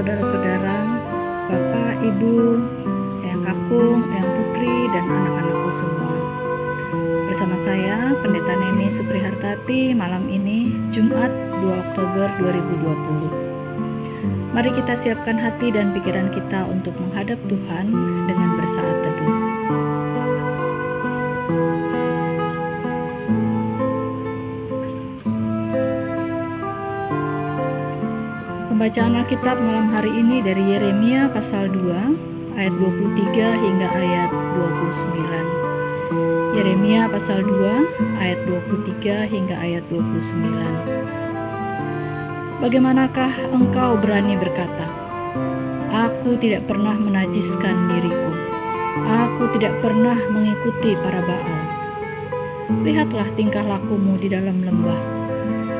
saudara-saudara, Bapak, Ibu, Eyang Kakung, Eyang Putri, dan anak-anakku semua. Bersama saya, Pendeta Neni Suprihartati, malam ini, Jumat 2 Oktober 2020. Mari kita siapkan hati dan pikiran kita untuk menghadap Tuhan dengan bersaat teduh. Pembacaan Alkitab malam hari ini dari Yeremia pasal 2 ayat 23 hingga ayat 29. Yeremia pasal 2 ayat 23 hingga ayat 29. Bagaimanakah engkau berani berkata, Aku tidak pernah menajiskan diriku. Aku tidak pernah mengikuti para Baal. Lihatlah tingkah lakumu di dalam lembah.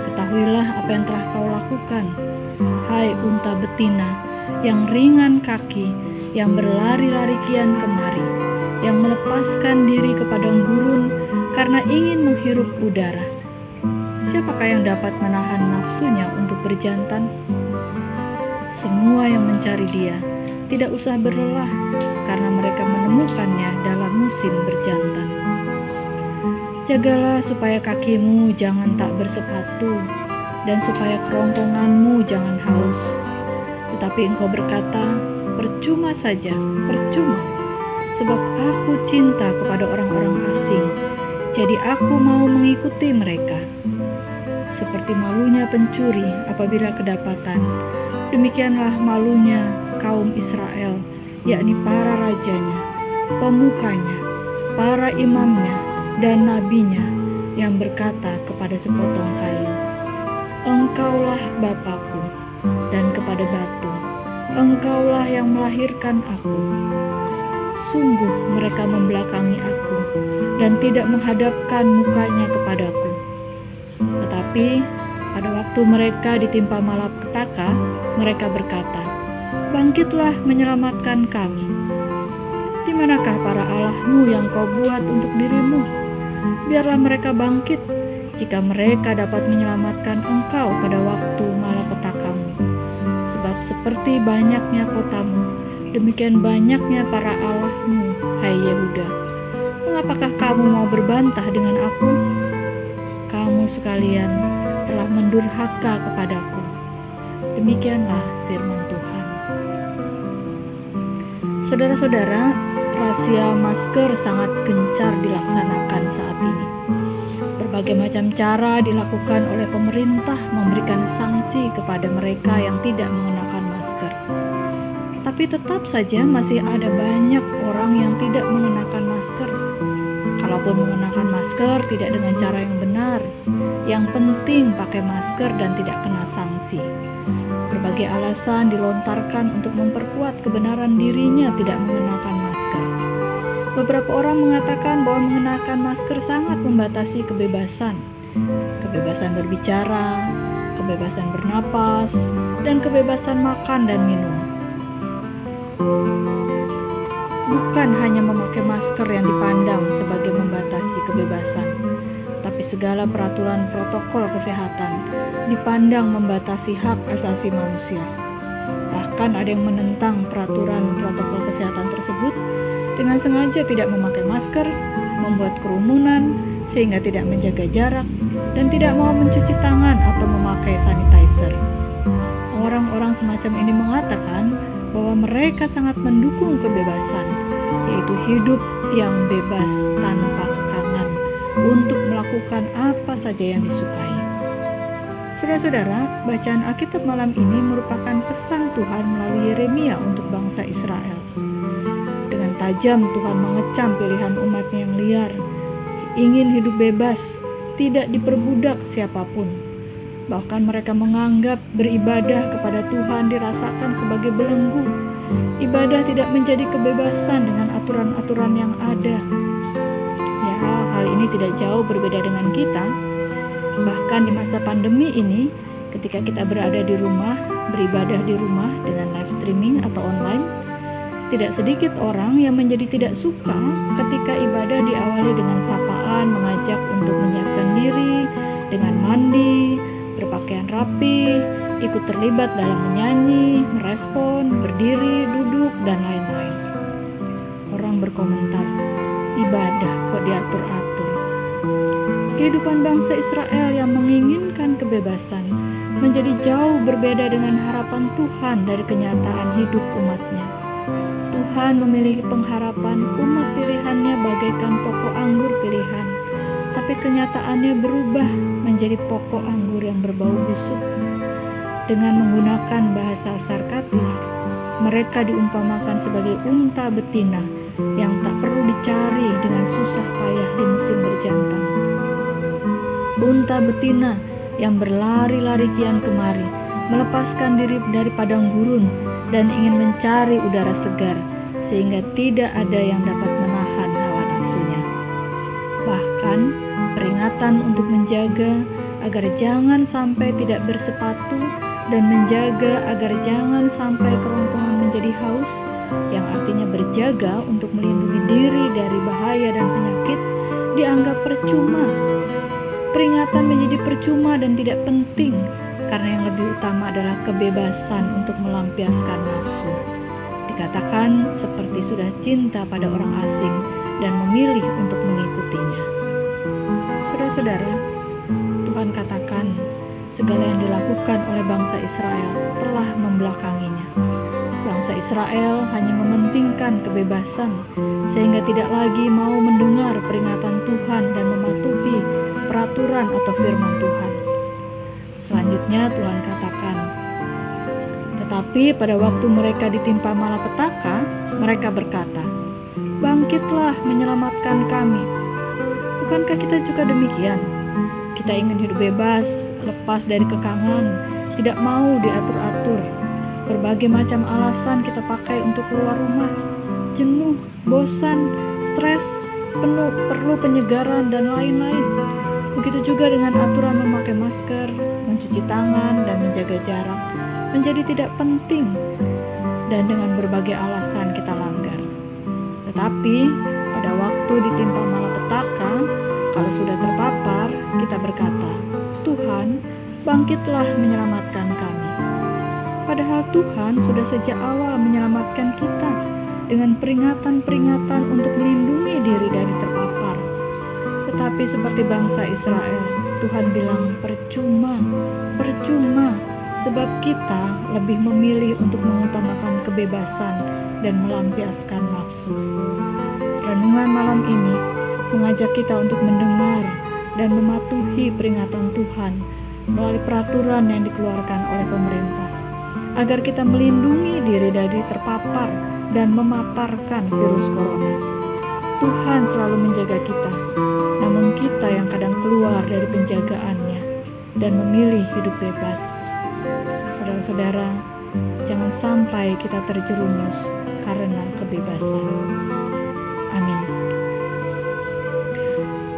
Ketahuilah apa yang telah kau lakukan hai unta betina yang ringan kaki, yang berlari-lari kian kemari, yang melepaskan diri ke padang gurun karena ingin menghirup udara. Siapakah yang dapat menahan nafsunya untuk berjantan? Semua yang mencari dia tidak usah berlelah karena mereka menemukannya dalam musim berjantan. Jagalah supaya kakimu jangan tak bersepatu dan supaya kerongkonganmu jangan haus. Tetapi engkau berkata, percuma saja, percuma, sebab aku cinta kepada orang-orang asing, jadi aku mau mengikuti mereka. Seperti malunya pencuri apabila kedapatan, demikianlah malunya kaum Israel, yakni para rajanya, pemukanya, para imamnya, dan nabinya yang berkata kepada sepotong kayu. Engkaulah Bapakku, dan kepada batu, Engkaulah yang melahirkan aku. Sungguh mereka membelakangi aku dan tidak menghadapkan mukanya kepadaku. Tetapi pada waktu mereka ditimpa malapetaka, mereka berkata, Bangkitlah menyelamatkan kami. Di manakah para Allahmu yang kau buat untuk dirimu? Biarlah mereka bangkit jika mereka dapat menyelamatkan engkau pada waktu malapetakamu. Sebab seperti banyaknya kotamu, demikian banyaknya para allahmu, hai Yehuda. Mengapakah kamu mau berbantah dengan aku? Kamu sekalian telah mendurhaka kepadaku. Demikianlah firman Tuhan. Saudara-saudara, rahasia masker sangat gencar dilaksanakan saat ini Berbagai macam cara dilakukan oleh pemerintah memberikan sanksi kepada mereka yang tidak mengenakan masker. Tapi tetap saja masih ada banyak orang yang tidak mengenakan masker. Kalaupun mengenakan masker tidak dengan cara yang benar, yang penting pakai masker dan tidak kena sanksi. Berbagai alasan dilontarkan untuk memperkuat kebenaran dirinya tidak mengenakan. Beberapa orang mengatakan bahwa mengenakan masker sangat membatasi kebebasan, kebebasan berbicara, kebebasan bernapas, dan kebebasan makan dan minum. Bukan hanya memakai masker yang dipandang sebagai membatasi kebebasan, tapi segala peraturan protokol kesehatan dipandang membatasi hak asasi manusia. Bahkan ada yang menentang peraturan protokol kesehatan tersebut dengan sengaja tidak memakai masker, membuat kerumunan sehingga tidak menjaga jarak, dan tidak mau mencuci tangan atau memakai sanitizer. Orang-orang semacam ini mengatakan bahwa mereka sangat mendukung kebebasan, yaitu hidup yang bebas tanpa kekangan untuk melakukan apa saja yang disukai. Saudara-saudara, bacaan Alkitab malam ini merupakan pesan Tuhan melalui Yeremia untuk bangsa Israel tajam Tuhan mengecam pilihan umatnya yang liar, ingin hidup bebas, tidak diperbudak siapa pun. Bahkan mereka menganggap beribadah kepada Tuhan dirasakan sebagai belenggu. Ibadah tidak menjadi kebebasan dengan aturan-aturan yang ada. Ya, hal ini tidak jauh berbeda dengan kita. Bahkan di masa pandemi ini, ketika kita berada di rumah, beribadah di rumah dengan live streaming atau online, tidak sedikit orang yang menjadi tidak suka ketika ibadah diawali dengan sapaan mengajak untuk menyiapkan diri dengan mandi, berpakaian rapi, ikut terlibat dalam menyanyi, merespon, berdiri, duduk, dan lain-lain. Orang berkomentar, ibadah kok diatur-atur. Kehidupan bangsa Israel yang menginginkan kebebasan menjadi jauh berbeda dengan harapan Tuhan dari kenyataan hidup umatnya. Tuhan memiliki pengharapan umat pilihannya bagaikan pokok anggur pilihan, tapi kenyataannya berubah menjadi pokok anggur yang berbau busuk. Dengan menggunakan bahasa sarkatis, mereka diumpamakan sebagai unta betina yang tak perlu dicari dengan susah payah di musim berjantan. Unta betina yang berlari-lari kian kemari, melepaskan diri dari padang gurun dan ingin mencari udara segar, sehingga tidak ada yang dapat menahan hawa nafsunya. Bahkan, peringatan untuk menjaga agar jangan sampai tidak bersepatu dan menjaga agar jangan sampai kerongkongan menjadi haus, yang artinya berjaga untuk melindungi diri dari bahaya dan penyakit, dianggap percuma. Peringatan menjadi percuma dan tidak penting karena yang lebih utama adalah kebebasan untuk melampiaskan nafsu. Dikatakan seperti sudah cinta pada orang asing dan memilih untuk mengikutinya. Saudara-saudara, Tuhan katakan segala yang dilakukan oleh bangsa Israel telah membelakanginya. Bangsa Israel hanya mementingkan kebebasan, sehingga tidak lagi mau mendengar peringatan Tuhan dan mematuhi peraturan atau firman Tuhan. Selanjutnya, Tuhan katakan, "Tetapi pada waktu mereka ditimpa malapetaka, mereka berkata, 'Bangkitlah, menyelamatkan kami.' Bukankah kita juga demikian? Kita ingin hidup bebas, lepas dari kekangan, tidak mau diatur-atur. Berbagai macam alasan kita pakai untuk keluar rumah. Jenuh, bosan, stres, penuh, perlu penyegaran, dan lain-lain. Begitu juga dengan aturan memakai masker, mencuci tangan, dan menjaga jarak menjadi tidak penting dan dengan berbagai alasan kita langgar. Tetapi pada waktu ditimpa malapetaka, kalau sudah terpapar, kita berkata, Tuhan, bangkitlah menyelamatkan kami. Padahal Tuhan sudah sejak awal menyelamatkan kita dengan peringatan-peringatan untuk melindungi diri dari terpapar. Tetapi seperti bangsa Israel, Tuhan bilang percuma, percuma, sebab kita lebih memilih untuk mengutamakan kebebasan dan melampiaskan nafsu. Renungan malam ini mengajak kita untuk mendengar dan mematuhi peringatan Tuhan melalui peraturan yang dikeluarkan oleh pemerintah, agar kita melindungi diri dari terpapar dan memaparkan virus corona. Tuhan selalu menjaga kita, namun kita yang kadang keluar dari penjagaannya dan memilih hidup bebas. Saudara-saudara, jangan sampai kita terjerumus karena kebebasan. Amin.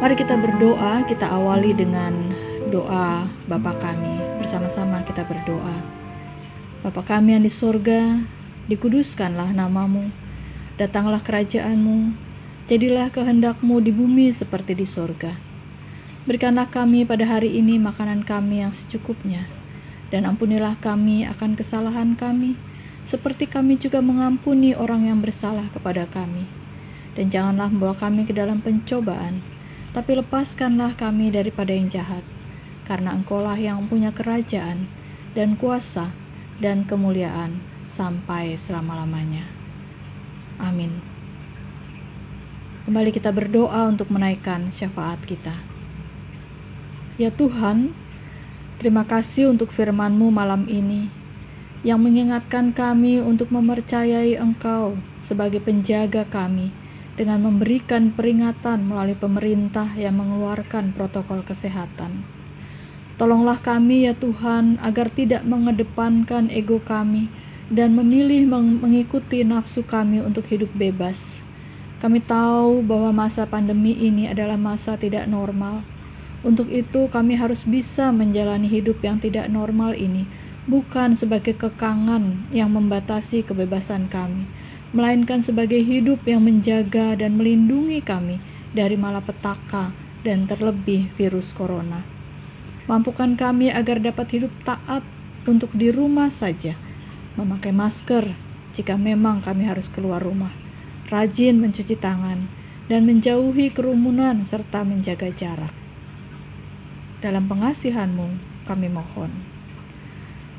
Mari kita berdoa, kita awali dengan doa Bapa kami. Bersama-sama kita berdoa. Bapa kami yang di sorga, dikuduskanlah namamu, datanglah kerajaanmu, jadilah kehendakmu di bumi seperti di sorga. Berikanlah kami pada hari ini makanan kami yang secukupnya, dan ampunilah kami akan kesalahan kami, seperti kami juga mengampuni orang yang bersalah kepada kami. Dan janganlah membawa kami ke dalam pencobaan, tapi lepaskanlah kami daripada yang jahat, karena Engkaulah yang punya kerajaan dan kuasa dan kemuliaan sampai selama-lamanya. Amin. Kembali kita berdoa untuk menaikkan syafaat kita. Ya Tuhan, terima kasih untuk firman-Mu malam ini yang mengingatkan kami untuk mempercayai Engkau sebagai penjaga kami dengan memberikan peringatan melalui pemerintah yang mengeluarkan protokol kesehatan. Tolonglah kami ya Tuhan agar tidak mengedepankan ego kami dan memilih mengikuti nafsu kami untuk hidup bebas. Kami tahu bahwa masa pandemi ini adalah masa tidak normal. Untuk itu kami harus bisa menjalani hidup yang tidak normal ini bukan sebagai kekangan yang membatasi kebebasan kami, melainkan sebagai hidup yang menjaga dan melindungi kami dari malapetaka dan terlebih virus corona. Mampukan kami agar dapat hidup taat untuk di rumah saja, memakai masker jika memang kami harus keluar rumah, rajin mencuci tangan, dan menjauhi kerumunan serta menjaga jarak. Dalam pengasihanmu kami mohon.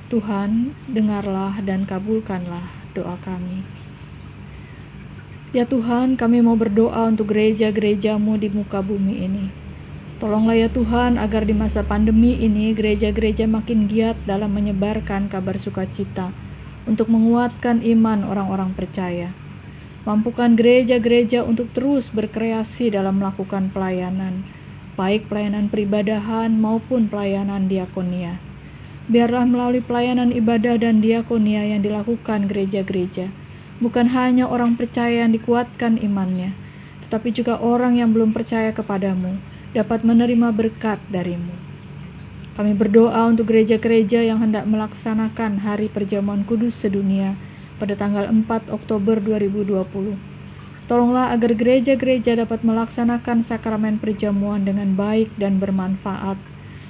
Tuhan, dengarlah dan kabulkanlah doa kami. Ya Tuhan, kami mau berdoa untuk gereja-gerejamu di muka bumi ini. Tolonglah ya Tuhan agar di masa pandemi ini gereja-gereja makin giat dalam menyebarkan kabar sukacita untuk menguatkan iman orang-orang percaya. Mampukan gereja-gereja untuk terus berkreasi dalam melakukan pelayanan, baik pelayanan peribadahan maupun pelayanan diakonia. Biarlah melalui pelayanan ibadah dan diakonia yang dilakukan gereja-gereja, bukan hanya orang percaya yang dikuatkan imannya, tetapi juga orang yang belum percaya kepadamu dapat menerima berkat darimu. Kami berdoa untuk gereja-gereja yang hendak melaksanakan hari perjamuan kudus sedunia pada tanggal 4 Oktober 2020. Tolonglah agar gereja-gereja dapat melaksanakan sakramen perjamuan dengan baik dan bermanfaat,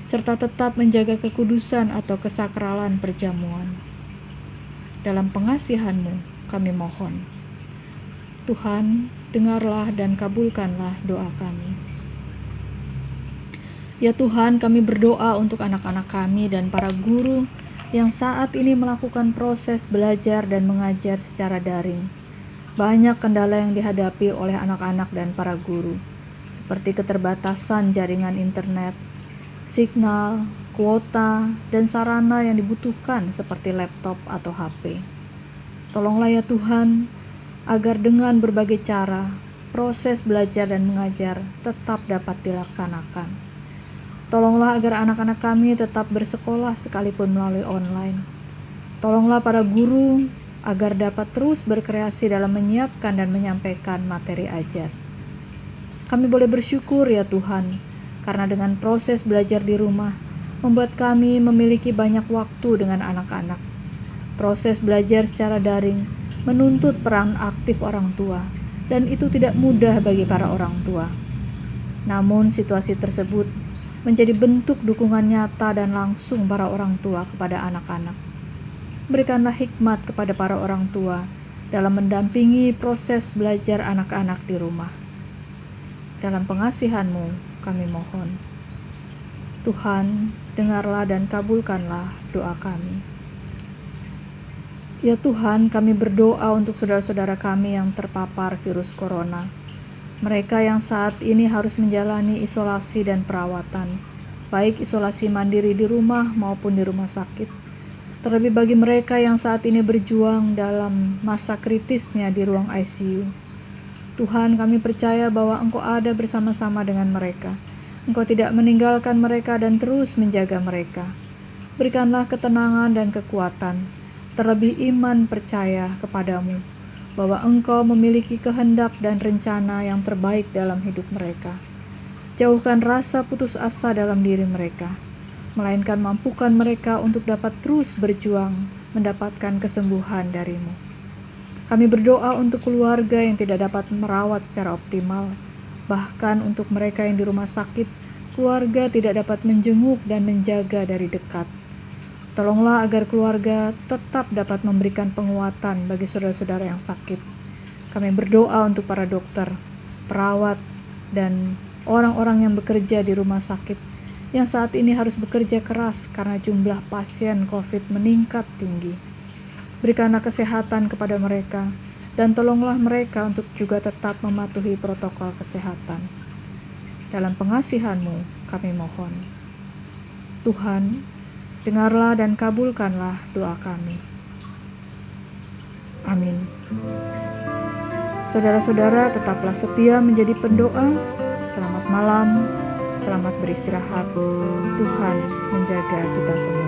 serta tetap menjaga kekudusan atau kesakralan perjamuan. Dalam pengasihanmu kami mohon. Tuhan, dengarlah dan kabulkanlah doa kami. Ya Tuhan, kami berdoa untuk anak-anak kami dan para guru yang saat ini melakukan proses belajar dan mengajar secara daring. Banyak kendala yang dihadapi oleh anak-anak dan para guru, seperti keterbatasan jaringan internet, signal, kuota, dan sarana yang dibutuhkan seperti laptop atau HP. Tolonglah ya Tuhan, agar dengan berbagai cara, proses belajar dan mengajar tetap dapat dilaksanakan Tolonglah agar anak-anak kami tetap bersekolah sekalipun melalui online. Tolonglah para guru agar dapat terus berkreasi dalam menyiapkan dan menyampaikan materi ajar. Kami boleh bersyukur ya Tuhan, karena dengan proses belajar di rumah membuat kami memiliki banyak waktu dengan anak-anak. Proses belajar secara daring menuntut peran aktif orang tua, dan itu tidak mudah bagi para orang tua. Namun, situasi tersebut menjadi bentuk dukungan nyata dan langsung para orang tua kepada anak-anak. Berikanlah hikmat kepada para orang tua dalam mendampingi proses belajar anak-anak di rumah. Dalam pengasihanmu kami mohon. Tuhan, dengarlah dan kabulkanlah doa kami. Ya Tuhan, kami berdoa untuk saudara-saudara kami yang terpapar virus corona mereka yang saat ini harus menjalani isolasi dan perawatan, baik isolasi mandiri di rumah maupun di rumah sakit. Terlebih bagi mereka yang saat ini berjuang dalam masa kritisnya di ruang ICU. Tuhan, kami percaya bahwa Engkau ada bersama-sama dengan mereka. Engkau tidak meninggalkan mereka dan terus menjaga mereka. Berikanlah ketenangan dan kekuatan, terlebih iman percaya kepadamu bahwa Engkau memiliki kehendak dan rencana yang terbaik dalam hidup mereka. Jauhkan rasa putus asa dalam diri mereka, melainkan mampukan mereka untuk dapat terus berjuang mendapatkan kesembuhan darimu. Kami berdoa untuk keluarga yang tidak dapat merawat secara optimal, bahkan untuk mereka yang di rumah sakit, keluarga tidak dapat menjenguk dan menjaga dari dekat Tolonglah agar keluarga tetap dapat memberikan penguatan bagi saudara-saudara yang sakit. Kami berdoa untuk para dokter, perawat, dan orang-orang yang bekerja di rumah sakit yang saat ini harus bekerja keras karena jumlah pasien COVID meningkat tinggi. Berikanlah kesehatan kepada mereka, dan tolonglah mereka untuk juga tetap mematuhi protokol kesehatan. Dalam pengasihanmu, kami mohon. Tuhan, dengarlah dan kabulkanlah doa kami. Amin. Saudara-saudara, tetaplah setia menjadi pendoa. Selamat malam, selamat beristirahat. Tuhan menjaga kita semua.